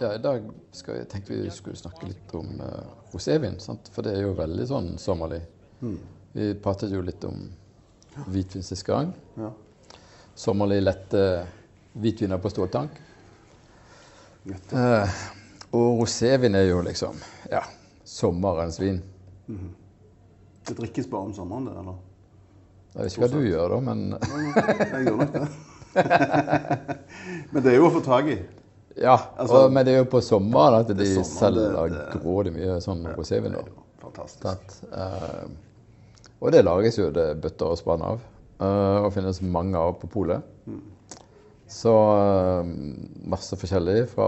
Ja, I dag skal jeg, tenkte vi skulle snakke litt om uh, rosévin, sant? for det er jo veldig sånn sommerlig. Vi pratet jo litt om hvitvin sist gang. Ja. Sommerlig lette hvitviner på ståltank. Nettopp. Eh, og rosévin er jo liksom ja, sommerens vin. Det drikkes bare om sommeren, det, eller? Jeg vet ikke hva du gjør, da, men Jeg gjør nok det. Men det er jo å få tak i. ja. Altså- og, men det er jo på sommeren at de er sommer, selger grådig mye sånn rosévin. Er jo fantastisk. Eh, og det lages jo det bøtter og spann av. Uh, og finnes mange av på polet. Så uh, masse forskjellig fra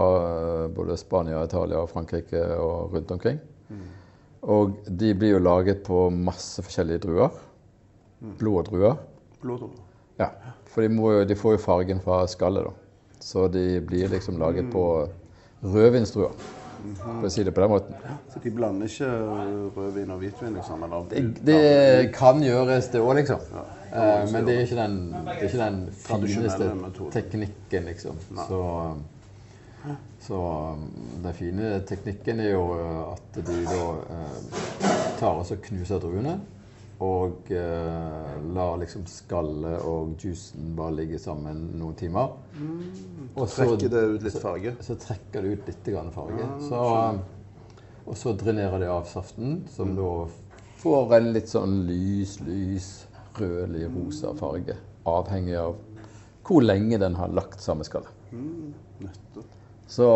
både Spania, Italia, Frankrike og rundt omkring. Og de blir jo laget på masse forskjellige druer. Blå druer. Blådål. Ja, for de, jo, de får jo fargen fra skallet, da. Så de blir liksom laget på rødvinsdruer, for å si det på den måten. Så de blander ikke rødvin og hvitvin, liksom? Det, det kan gjøres, det òg, liksom. Ja. Eh, men det er ikke den, er ikke den fineste teknikken, liksom. Så, så um, den fine teknikken er jo at de da eh, tar og knuser druene. Og eh, lar liksom skallet og juicen bare ligge sammen noen timer. Og så- Trekker det ut litt farge? så trekker det ut litt grann farge. Så, og så drenerer det av saften, som da får en litt sånn lys, lys, rødlig, rosa farge. Avhengig av hvor lenge den har lagt samme skallet. Nettopp. Så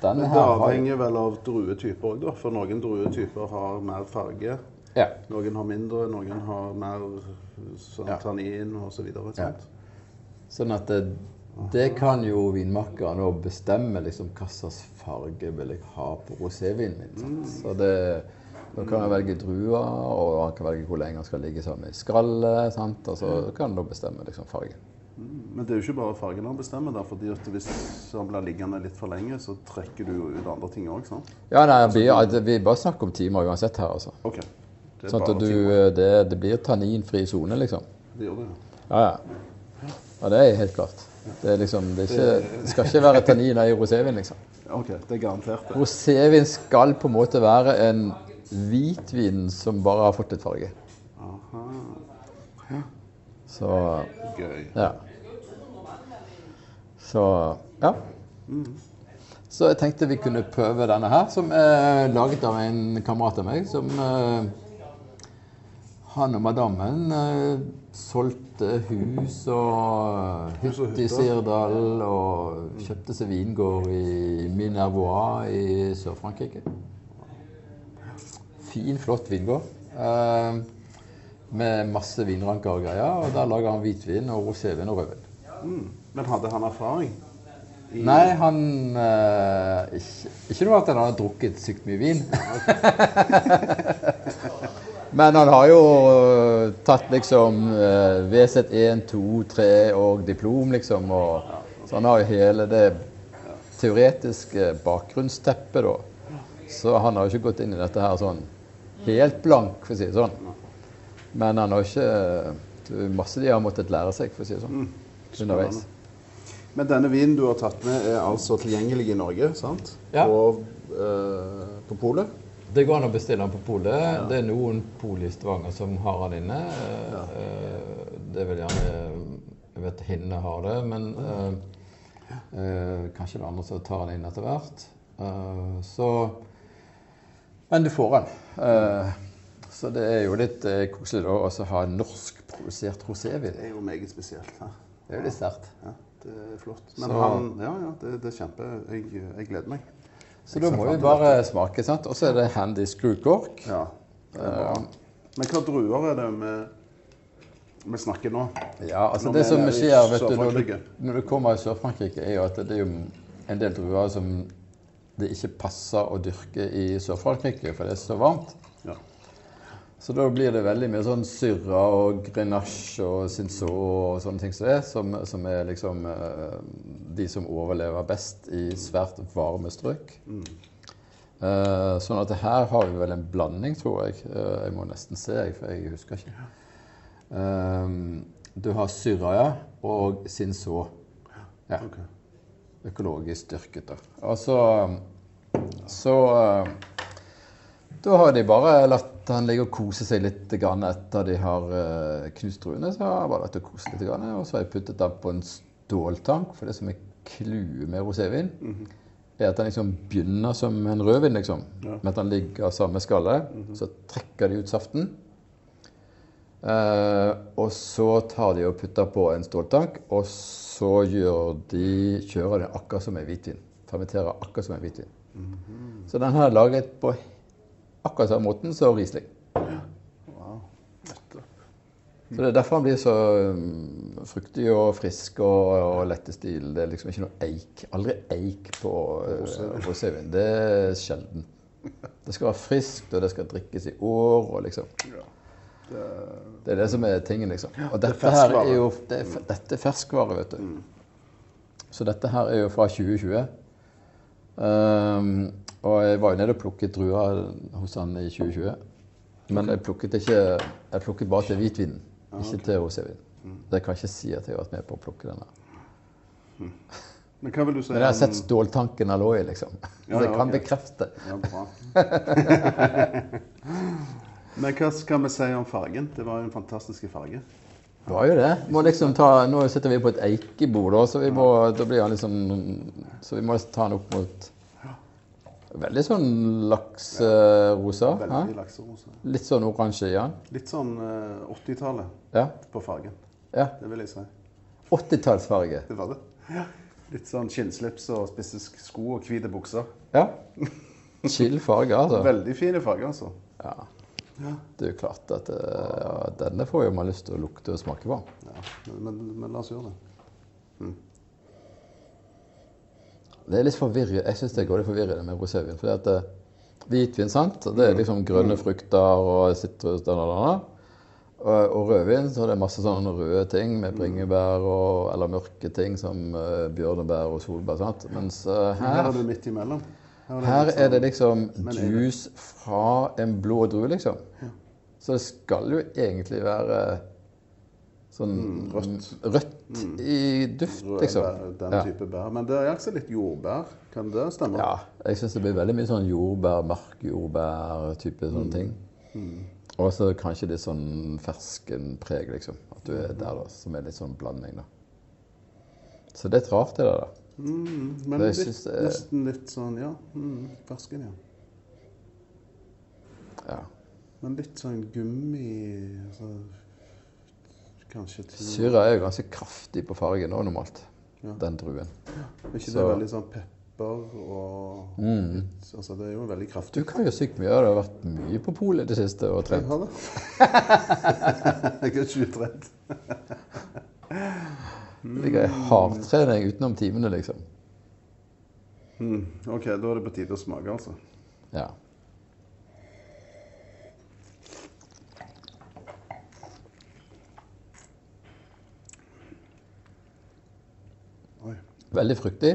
denne Men det avhenger vel av druetyper òg, da? For noen druetyper har mer farge. Ja. Noen har mindre, noen har mer sånn Ja. tannin osv. Så Ja. Sånn at det, det kan jo vinmakeren òg bestemme liksom hva slags farge vil jeg ha på rosévinen min. Sant? Så det, da kan jeg velge druer, og han kan velge hvor lenge han skal ligge sammen i skrallet. Sant? Og så kan han bestemme liksom fargen. Men det er jo ikke bare fargen han bestemmer. der, fordi Hvis han blir liggende litt for lenge, så trekker du ut andre ting òg. Ja, nei, vi, ja, vi bare snakker om timer uansett her, altså. OK. Sånn at du, det, det blir tanninfri sone, liksom. Det gjør det. Ja, ja. Ja, det er helt klart. Det, liksom, det, ikke, det skal ikke være tannin i rosévin, liksom. OK, det er garantert det. Rosévin skal på en måte være en hvitvin som bare har fått litt farge. Aha. Ja. Så Gøy. ja. Så ja. Så jeg tenkte vi kunne prøve denne her, som er laget av en kamerat av meg. Som eh, han og madammen eh, solgte hus og hytte i. Sirdal og kjøpte seg vingård i Minervois i Sør-Frankrike. Fin, flott vingård. Eh, med masse vinranker og greier. Og der lager han hvitvin og rosévin og rødvin. Mm. Men hadde han erfaring? I- Nei, han eh, ikke, ikke noe at han hadde drukket sykt mye vin. Men han har jo eh, tatt liksom eh, VZ1, 2, 3 og diplom, liksom. Og, så han har jo hele det teoretiske bakgrunnsteppet, da. Så han har jo ikke gått inn i dette her sånn helt blank, for å si det sånn. Men han har ikke det er Masse de har måttet lære seg, for å si det sånn. Underveis. Men denne vinen du har tatt med, er altså tilgjengelig i Norge, sant? Ja. Og eh, på polet? Det går an å bestille den på polet. Det er noen pol i Stavanger som har den inne. Ja. Det vil gjerne Jeg vet Hinne har det, men ja. eh, kanskje det er andre som tar den inn etter hvert. Eh, så Men du får den. Eh, så det er jo litt eh, koselig da også å ha norskprodusert rosévin. Det er jo meget spesielt. her. Det er jo litt sterkt. Ja, det er flott. Men Så- han Ja, ja, det, det er kjempe jeg, jeg gleder meg. Så da må vi bare smake, sant. Og så er det handy skrukork. Ja. Men hva druer er det vi, snakker nå? Ja, altså Når det som er skjer vet du, når, du, når du kommer i Sør-Frankrike, er jo at det er jo en del druer som det ikke passer å dyrke i Sør-Frankrike, for det er så varmt. Så da blir det veldig mye sånn syrra og grenache og sinso og sånne ting som det, som, som er liksom eh, de som overlever best i svært varme strøk. Eh, sånn at her har vi vel en blanding, tror jeg. Eh, jeg må nesten se, jeg, for jeg husker ikke. Eh, du har syrra, ja, og sinso. Ja. Okay. økologisk dyrket. Da. Og så, så eh, Da har de bare latt han ligger og koser seg litt etter de har eh, knust druene. Så har jeg bare latt det kose litt, og så har jeg puttet den på en ståltank. For det som er clouet med rosévin, er at den liksom begynner som en rødvin, liksom. Ja. Med at den ligger samme skallet. Så trekker de ut saften. Eh, og så tar de og putter på en ståltank, og så de, kjører de akkurat som en hvitvin. Fermenterer akkurat som en hvitvin. Så den her er laget på akkurat samme måten som Riesling. Wow. Så Det er derfor han blir så um, fruktig og frisk og, og lett i stil. Det er liksom ikke noe eik. Aldri eik på uh, rosévin. Det er sjelden. Det skal være friskt, og det skal drikkes i år. og liksom. Det, er det som er tingen, liksom. Og dette her er jo det er, dette er ferskvare, vet du. Så dette her er jo fra 2020. Um, og jeg var jo nede og plukket druer hos han i 2020. Men jeg plukket ikke Jeg plukket bare til hvitvinen, ikke til rosévin. kan jeg kan ikke si at jeg har vært med på å plukke denne. men hva vil du si Men jeg har sett ståltanken lå i, liksom. Ja, Så jeg kan okay. bekrefte. Ja, bra. Men hva skal vi si om fargen? Det var jo en fantastisk farge. Det var jo det. Liksom ta, nå sitter vi på et eikebord, da, så vi må, blir han liksom Så vi må ta den opp mot Veldig sånn lakserosa. Ja, Veldig lakserosa. Litt sånn oransje i den? Litt sånn eh, 80-tallet Ja. på fargen. ja. Det vil jeg si. 80-tallsfarge. Det var det. Ja. Litt sånn skinnslips og spisse sko og hvite bukser. Ja. Chill farge, altså. Veldig fine farger, altså. Ja. Ja. Det er jo klart at eh, ja, denne får jo man lyst til å lukte og smake på. ja. Men, men, la oss gjøre det. Det er litt forvirrende. Jeg syns det går litt forvirrende med rosévin. fordi at er hvitvin, sant, det er liksom grønne frukter og sitrus og. Og, og rødvin, så er det masse sånne røde ting med bringebær og, eller mørke ting som uh, bjørnebær og solbær. sant? Mens uh, Men her her, er det midt imellom. er her er det sånn- liksom er det- juice fra en blå drue, liksom. Så det skal jo egentlig være sånn rødt. rødt i duft, liksom. Den type bær. Men det er også litt jordbær. Kan det stemme? Ja, jeg syns det blir veldig mye sånn jordbær, markjordbær-type sånne ting. Og så kanskje litt sånn ferskenpreg, liksom. At du er der, da. Som er litt sånn blanding, da. Så det er litt rart, det der. da. Mm, men litt, synes eh, nesten litt sånn Ja, mm, fersken, ja. Ja. Men litt sånn gummi altså, Kanskje til Syra er jo ganske kraftig på fargen òg normalt. Ja. Den druen. Er ikke det er veldig sånn pepper og Mm. Altså, det er jo veldig kraftig. Du kan jo sykt mye. Det har vært mye på polet i det siste og Jeg trent. har det. jeg er Det Ligger i hardtrening utenom timene, liksom. Mm. OK, da er det på tide å smake, altså. Ja. Veldig fruktig.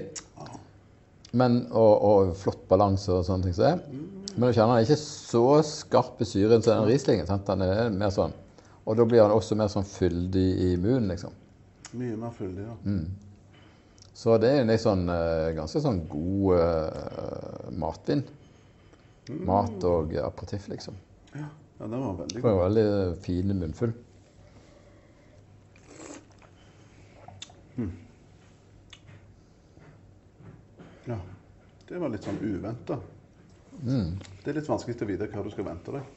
Men, og, og flott balanse og sånne ting. som det. Men du kjenner den er ikke så skarp i syren som den Rieslingen. Sant? Den er mer sånn. Og da blir han også mer sånn fyldig i munnen, liksom. Mye mer fyldig, ja. Mm. Så det er en sånn, eh, ganske sånn god uh, matvin. Mat og aperitiff, liksom. Ja, ja den var veldig god. veldig fin munnfull. Ja. Det var litt sånn uventa. Mm. Det er litt vanskelig å vite hva du skal vente deg.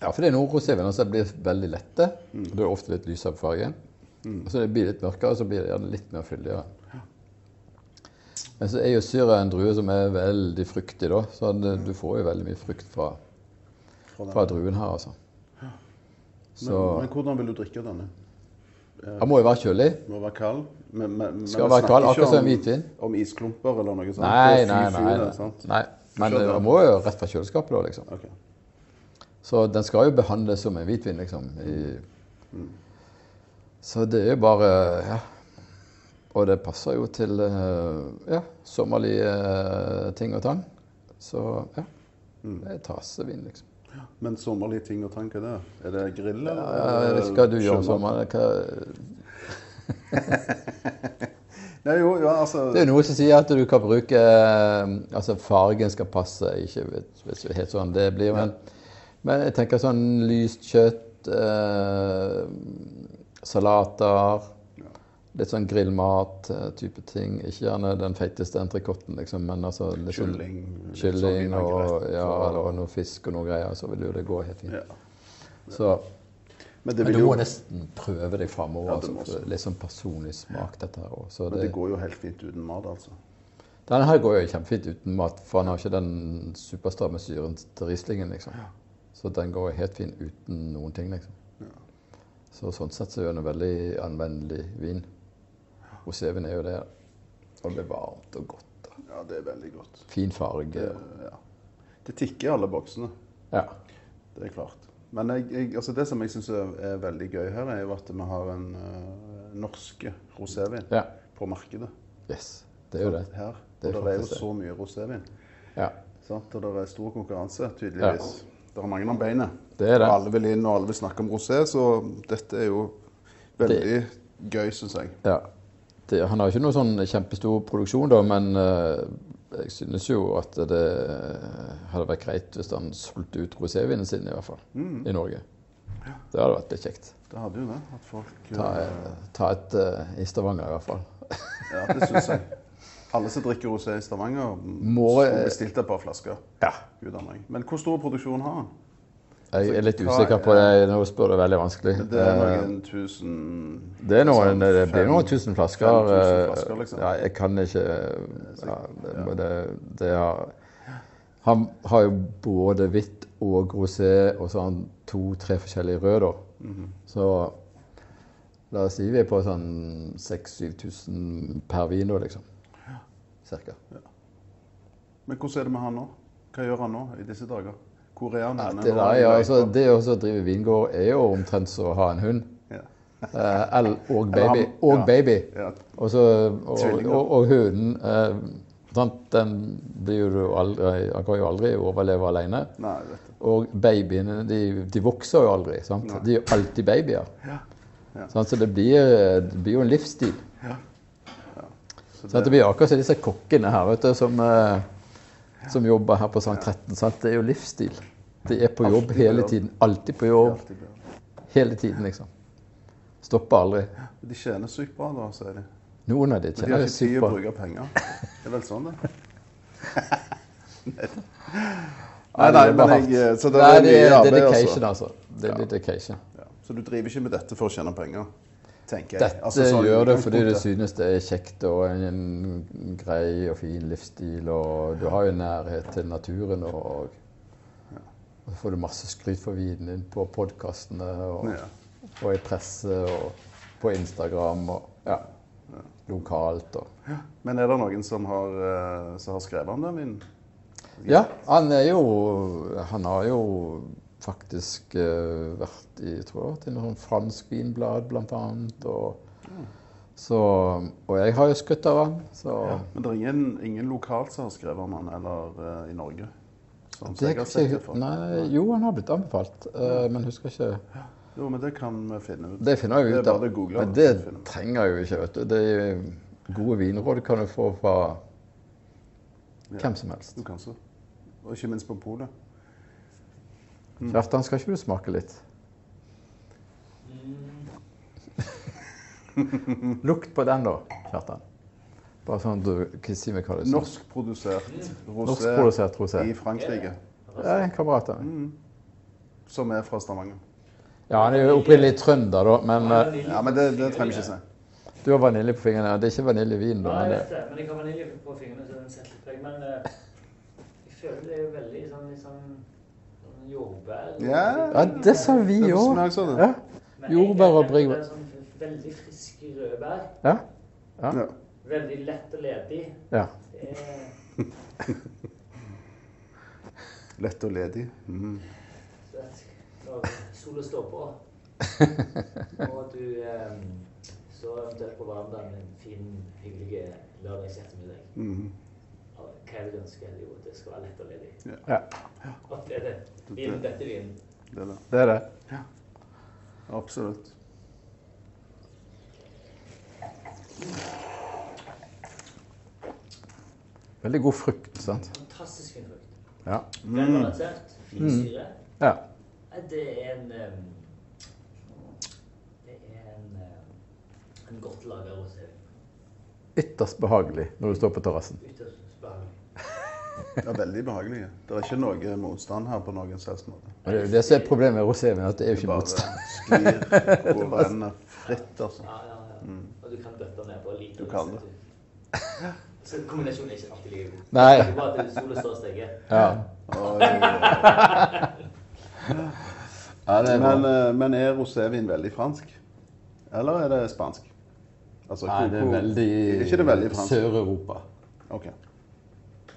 Ja, for det er noen som blir veldig lette. Og Det er ofte litt lysere på fargen. Og så blir det litt mørkere, og så blir det gjerne litt mer fyldigere. Men så er jo syra en drue som er veldig fruktig, da. Så det, du får jo veldig mye frukt Fra fra druen her, altså. Så Men, men hvordan vil du drikke denne? Den må jo være kjølig. Må være kald? Men, men, men Skal være kald, akkurat som om- hvitvin. Om isklumper eller noe sånt? Nei, nei, nei. nei. nei. Men det må jo rett fra kjøleskapet, da, liksom. Okay. Så den skal jo behandles som en hvitvin, liksom. I... Så det er jo bare Ja. Og det passer jo til eh, ja, sommerlige eh, ting og tang. Så ja. Det er tasevin, liksom. Men sommerlige ting og tanker der? Er det grill, eller? Ja, det skal du gjøre om sommeren? Hva... Nei, jo, ja, altså Det er noe som sier at du kan bruke eh, Altså fargen skal passe, ikke hvis det helt sånn det blir, men, men jeg tenker sånn lyst kjøtt, eh, salater, litt sånn grillmat-type ting. Ikke gjerne den feiteste entrecôten, liksom, men altså litt sånn Kylling, litt sånn og, ja, eller og noe fisk og noe greier, så vil jo det gå helt fint. ja. Så, Men det men du du jo må nesten prøve deg framover. Ja, altså, må litt sånn personlig smak, dette her òg. Men det, det går jo helt fint uten mat, altså. denne her går jo kjempefint uten mat, for han har ikke den superstramme syren til Rieslingen, liksom. Så den går jo helt fin uten noen ting, liksom. Så sånn sett så er det en veldig anvendelig vin. Rosévin er jo det. Og det blir varmt og godt. Da. Ja, det er veldig godt. Fin farge. Det, ja. det tikker i alle boksene. Ja. Det er klart. Men jeg, jeg, altså det som jeg syns er, er veldig gøy her, er jo at vi har en uh, norske rosévin ja. på markedet. Yes. Det er jo det. Her. Det er og det er jo så mye rosévin. Ja. Sant? Og det er stor konkurranse, tydeligvis. Det er mange om beinet. Det er det. Og alle vil inn, og alle vil snakke om rosé, så dette er jo veldig gøy, syns jeg. ja. Det, han har jo ikke noe sånn kjempestor produksjon, da, men eh, jeg synes jo at det hadde vært greit hvis han solgte ut rosévinen sin, i hvert fall. Mm. I Norge. Det hadde vært litt kjekt. Det hadde jo det. At folk Ta, eh, ta et uh, i Stavanger, i hvert fall. Ja, det syns jeg. Alle som drikker rosé i Stavanger, Må- bestille et par flasker. Ja. Men hvor stor produksjon har han? Jeg er litt usikker på det. Nå spør du veldig vanskelig. Det er Eh, noen tusen Det noen, sånn det blir noen tusen flasker. eh, flasker, liksom. Ja, jeg kan ikke ja, det, det, det har, Han har jo både hvitt og rosé, og så har han to-tre forskjellige røde. Mhm. Så la oss si vi er på sånn 6000-7000 per vin, da, liksom. Cirka. Men hvordan er det med han nå? Hva gjør han nå i disse dager? Er? Ja, det, er der, ja, altså, det å drive vingård er jo omtrent som å ha en hund. Ja. Eh, L og baby. Og baby. Ja. Og, så, og, og, og hunden eh, sant? Den blir jo aldri Han kan jo aldri overleve alene. Nei, det. Og babyene de, de vokser jo aldri. Sant? De er jo alltid babyer. Ja. Ja. Sånn, Så det blir, det blir jo en livsstil. Ja. Ja. Så Sant? Det blir akkurat som disse kokkene her vet du, som, eh, som jobber her på Sankt 13. Sant? Det er jo livsstil. De er på jobb hele tiden. Alltid på jobb. Hele tiden, liksom. Stopper aldri. De tjener sykt bra, da, sier de. Noen av de tjener sykt Men de har ikke tid å bruke penger. Det er vel sånn, det. Nei, nei, det men jeg, så det er det mye er dedication, altså. altså. Det er dedication. Ja. Så du driver ikke med dette for å tjene penger, tenker jeg. Dette Altså, sånn gjør det fordi du synes det er kjekt og en grei og fin livsstil. Og du har jo nærhet til naturen. Og, så får du masse skryt for vinen din på podkastene og, Ja. og i presse og på Instagram og ja, lokalt. Og. Men er det noen som har, eh, som har skrevet om den vinen? Ja, han er jo Han har jo faktisk uh, vært i jeg tror jeg, til vært i noe sånn fransk vinblad, blant annet. Og, så, og jeg har jo skutt av han. Så Men det er ingen, ingen lokalt som har skrevet om han, eller uh, i Norge? Som det jeg har sett det for. nei, jo, han har blitt anbefalt, uh, men husker ikke Jo, men det kan vi finne ut. Det finner jeg ut av. Men det trenger jeg jo ikke. vet du. Det gode vinråd kan du få fra hvem som helst. Du kan så. Og ikke minst på polet. Mm. Kjartan, skal ikke du smake litt? Lukt på den, da, Kjartan. Bare sånn du kan si meg hva det er. Norskprodusert rosé Norskprodusert rosé. i Frankrike. Ja, en kamerat av meg. Mm. Som er fra Stavanger. Ja, han er jo opprinnelig trønder, da, men eh, Ja, men det, det trenger vi ikke si. du har vanilje på fingrene. Det er ikke vaniljevin, da. Ja, jeg vet det, men jeg har vanilje på fingrene, så den setter preg. Men eh, jeg føler det er veldig sånn, sånn, sånn jordbær. Ja. ja, det sa vi òg. sånn. Ja. Jordbær og bringebær. Sånn veldig friske rødbær. Ja. Ja. Ja. Veldig lett og ledig. ja. Er Lett og ledig. Mm. når sola står på, og du eh, så eventuelt på verandaen en fin, hyggelig lørdagsettermiddag Mm. Ja, Hva er det du ønsker? Jo, det skal være lett og ledig. ja. Og det er det. Vin, dette er vinen. Det er det. Det er det. Absolutt. Veldig god frukt, sant? Fantastisk fin frukt. Ja. Velbalansert. Fin Mm. syre. ja. Det er en em, Det er en, em, en godt laga rosévin. Ytterst behagelig når du står på terrassen. Ytterst. Ja, veldig behagelige. Det er ikke noe motstand her på noen selvs måte. Det er det som er problemet med rosévin, at det er jo Det ikke bare motstand. sklir og renner fritt, altså. Ja, ja, ja. Og du kan bøtte ned på lite. Du kan det. Så kombinasjonen er ikke alltid like god. Nei. Det er bare at sola står og steker. Ja. Ja, er Men, eh, men er rosévin veldig fransk? Eller er det spansk? Altså, Nei, det er veldig, Er det? Sør-Europa. Ok.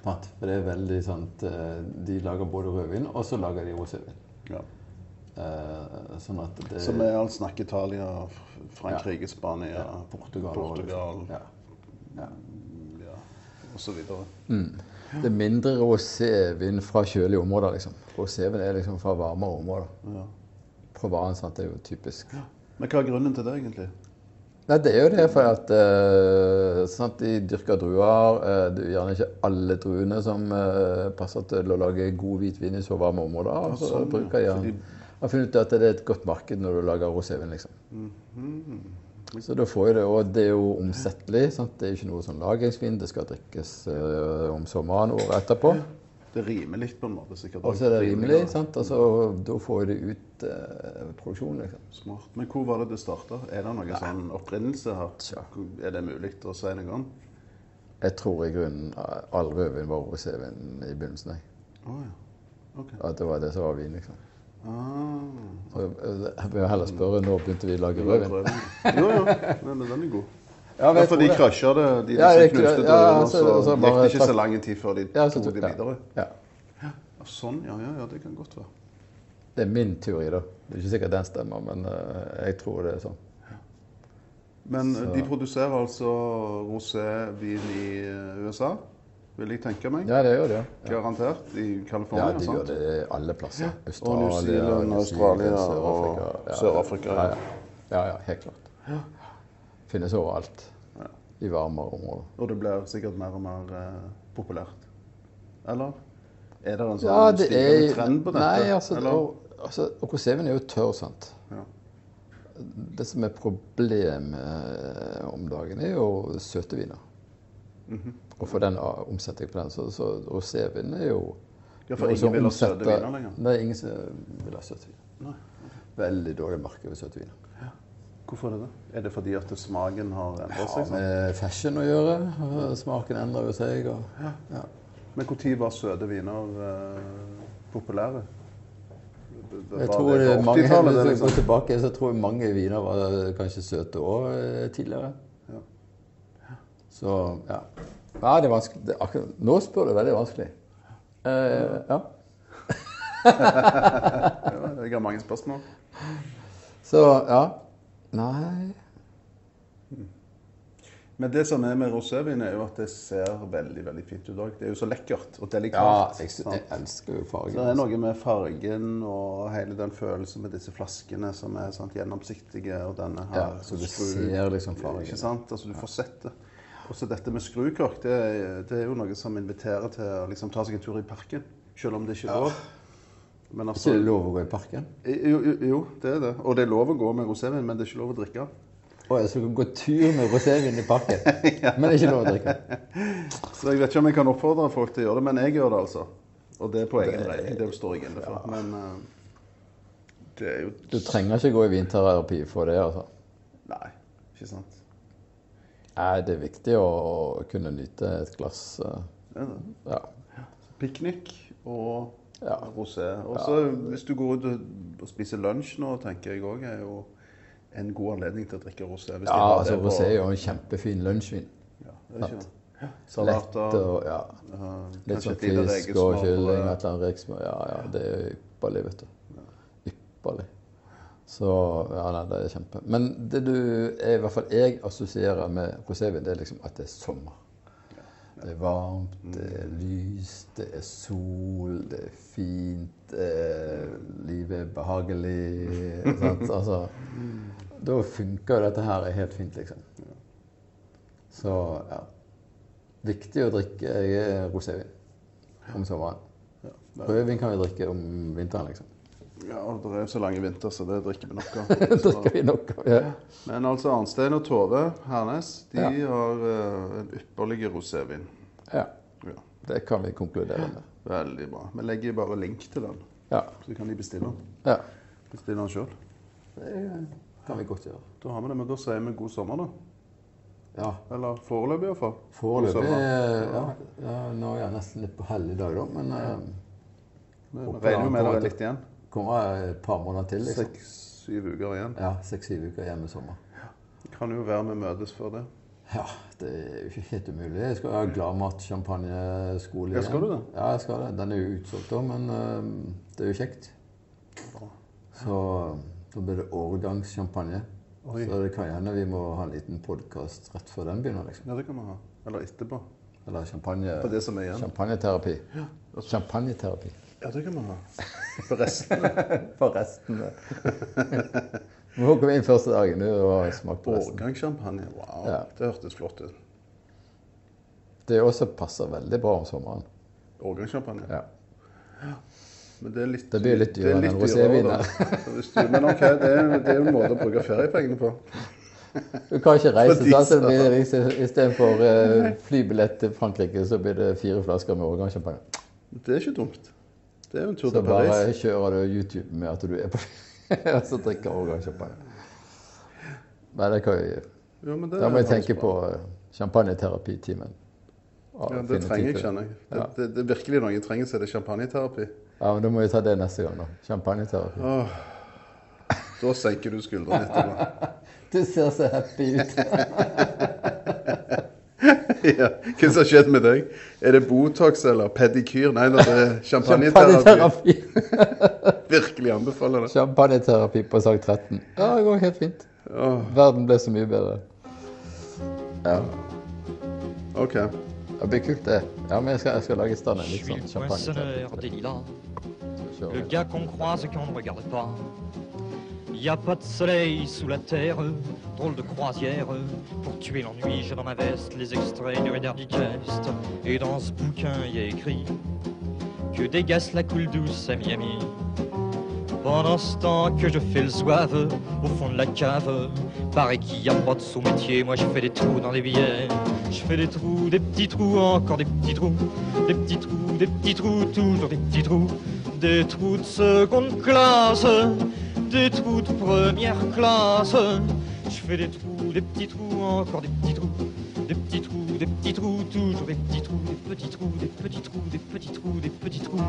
Sant? For det er veldig at eh, De lager både rødvin, og så lager de rosévin. Ja. Uh, sånn at det Som er alt snakk Italia, Frankrike, Frankrike, Spania, ja, Portugal, Portugal Ja. Ja. ja, og så videre. Mm. Det er mindre rosévin fra kjølige områder, liksom. Rosévin er liksom fra varmere områder. Ja. Provence sant, det er jo typisk. Men hva er grunnen til det, egentlig? Nei, Det er jo det for at uh, sant, de dyrker druer. Uh, det er gjerne ikke alle druene som uh, passer til å lage god hvitvin i så varme områder. Så sånn, ja. bruker de Så har funnet ut at det er et godt marked når du lager rosévin. liksom. Mhm. Så da får jeg det, og det er jo omsettelig. sant? Det er ikke noe sånn lagringsvin. Det skal drikkes eh, om sommeren året etterpå. Det rimer litt på en måte, sikkert. Og så er det rimelig. sant? Altså, da får du ut eh, produksjonen. liksom. Smart. Men hvor var det det starta? Er det noen sånn opprinnelse her? Ja. Er det mulig å si noe om? Jeg tror i grunnen eh, all rødvin var rosévin i begynnelsen. jeg. Å ja. okay. At det var det som var vin, liksom. Ah. Så eh, Jeg vil heller spørre når begynte vi å lage. Rødvin. Jo, jo. Nei, men den er god. Ja, Ja, for de krasja det, de Ja, jeg- knuste ja, druene, og altså, så altså, gikk det ikke så lang tid før de Ja, tok det ja. videre. Ja. Ja, Sånn, ja, ja, det kan godt være. Det er min teori, da. Det er ikke sikkert den stemmer, men eh, jeg tror det er sånn. Men Så- de produserer altså rosévin i eh, USA, vil jeg tenke meg. Ja, det gjør det. Ja, Garantert. I ja de de gjør sant? det alle plasser. Og New Zealand, Australia og Sør-Afrika. Ja, ja, helt klart. Finnes overalt. Ja. I varmere områder. Og det blir sikkert mer og mer eh, populært. Eller? Er det en sånn Ja, det er trend på dette? Nei, altså, og, altså rosévin er jo tørr, sant. Ja. Det som er problemet om dagen, er jo søte viner. Mm -hmm. Og for den omsetningen omsetning på den. Så, så rosévin er jo Ja, for ingen vil ha søte viner lenger. Nei, ingen vil ha søte viner. Veldig dårlig marked ved søte viner. Hvorfor er det det? Er det fordi at smaken har endret Ja, seg? sånn? med fashion å gjøre. Smaken endrer jo seg. Og, ja. Men når var søte viner eh, populære? Jeg tror det mange, 80-tallet, hvis det, jeg går liksom? tilbake, så tror jeg mange viner var kanskje søte òg tidligere. Ja. Så ja. ja det er vanskelig. Det, akkurat, nå spør du veldig vanskelig. Eh, ja. Ja, jeg har mange spørsmål. Så ja. Nei Men det som er med rosévin, er jo at det ser veldig veldig fint ut òg. Det er jo så lekkert og Ja, jeg, jeg elsker jo fargen. Så det er noe med fargen og hele den følelsen med disse flaskene som er sant, gjennomsiktige, og denne her Ja, så du ser liksom fargen. Ikke sant? Altså du får sett det. Og så dette med skrukork, det, det er jo noe som inviterer til å liksom ta seg en tur i parken. Selv om det ikke er lov. Men altså, ikke det lov å gå i parken? jo, jo, jo, det er det. Og det er lov å gå med rosévin, men det er ikke lov å drikke. Å, jeg skal gå tur med rosévin i parken, men det er ikke lov å drikke. Så jeg vet ikke om jeg kan oppfordre folk til å gjøre det, men jeg gjør det altså. Og det er på egen regning. Det står jeg inne for. Men uh, det er jo Du trenger ikke gå i vinterapi for det, altså. Nei, ikke sant. Nei, det er viktig å, å kunne nyte et glass. Uh, er det. Ja. Piknik og Ja. rosé. Og så hvis du går ut og spiser lunsj nå, tenker jeg òg er jo en god anledning til å drikke rosé. Ja, altså Rosé er jo en kjempefin lunsjvin. Ja, det er ikke det. Lett og ja, eh, litt sånn fisk og kylling, rekesmør. Ja, ja, det er ypperlig, vet du. Ypperlig. Så ja, nei, det er kjempe. Men det du er, i hvert fall jeg assosierer med rosévin, det er liksom at det er sommer. Det er varmt, det er lyst, det er sol, det er fint, eh, livet er behagelig. Sant? Altså, da funker jo dette her helt fint, liksom. Så ja. viktig å drikke rosévin om sommeren. Rødvin kan vi drikke om vinteren, liksom. Ja, og det er jo så lang vinter, så det drikker vi nok av. drikker vi nok av. Ja. Men altså Arnstein og Tove Hernes de Ja. har uh, en ypperlig rosévin. ja. Det kan vi konkludere med. veldig bra. Vi legger bare link til den, Ja. så kan de bestille den. ja. Bestille den sjøl. Det kan vi godt gjøre. Da har vi det, men da sier vi god sommer, da. Ja. Eller foreløpig, iallfall. Foreløpig ja, ja, Nå er jeg nesten litt på hellig dag, da. Men eh, Vi Håper regner jo med det er litt igjen. kommer et par måneder til, liksom. Seks-syv uker igjen. Ja, Seks-syv uker hjemme i sommer. Det Kan jo være vi møtes før det. Ja, det er jo ikke helt umulig. Jeg skal ha gladmat-champagneskole Ja, skal du det? Ja, jeg skal det. Den er jo utsolgt òg, men uh, det er jo kjekt. Så da blir det årgangssjampanje. Så det kan hende vi må ha en liten podkast rett før den begynner, liksom. Ja, det kan vi ha. Eller etterpå. Eller champagne, På det som er igjen. champagneterapi. Champagneterapi. Ja, det kan vi ha. For restene. For resten. Vi kom inn første dagen og smakte resten. Årgangssjampanje. Wow, Ja. det hørtes flott ut. Det også passer veldig bra om sommeren. Årgangssjampanje. Ja. Men det er litt Det blir litt er dyrere enn rosévin Men OK, det er, det er en måte å bruke feriepengene på. Du kan ikke reise da, så blir det istedenfor uh, flybillett til Frankrike, så blir det fire flasker med årgangssjampanje. Det er ikke dumt. Det er jo en tur Så til Paris. Så bare kjører du YouTube med at du er på og så drikker Årgang champagne. Nei, det kan vi Jo, Da må jeg tenke på uh, champagneterapitimen. Ja, det trenger jeg, kjenner jeg. Det, Ja. det, det er virkelig noe jeg trenger, så er det champagneterapi. Ja, men Da må vi ta det neste gang. da. Champagneterapi. Åh, da senker du skuldrene etterpå. Du ser så happy ut. ja. Hva som har skjedd med deg? Er det Botox eller pedikyr? Nei, det er champagneterapi. Champagneterapi. Virkelig anbefaler det. Champagneterapi på sak 13. Ja, det går helt fint. Åh, Verden ble så mye bedre. Ja, OK. det blir kult, det. Ja, men jeg skal, jeg skal lage i stand en litt sånn le champagne. poinçonneur des lilas, Så le gars qu'on croise et qu'on ne regarde pas. Y a pas de soleil sous la terre, drôle de croisière. Pour tuer l'ennui, j'ai dans ma veste les extraits du Reader Digest. Et dans ce bouquin, y a écrit que dégasse la coule douce à Miami. Pendant ce temps que je fais le zouave au fond de la cave, paraît qu'il y a pas de sous-métier. Moi, je fais des trous dans les billets. Je fais des trous, des petits trous, encore des petits trous, des petits trous, des petits trous, toujours des petits trous, des trous de seconde classe, des trous de première classe. Je fais des trous, des petits trous, encore des petits trous, des petits trous, des petits trous, toujours des petits trous, des petits trous, des petits trous, des petits trous, des petits trous.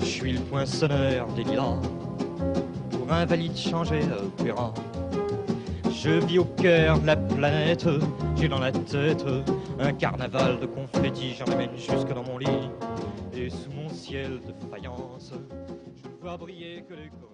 Je suis le poinçonneur des lilas, pour invalide changer opéra. Je vis au cœur de la planète, j'ai dans la tête un carnaval de confettis, j'en amène jusque dans mon lit. Et sous mon ciel de faïence, voir briller que les coraux.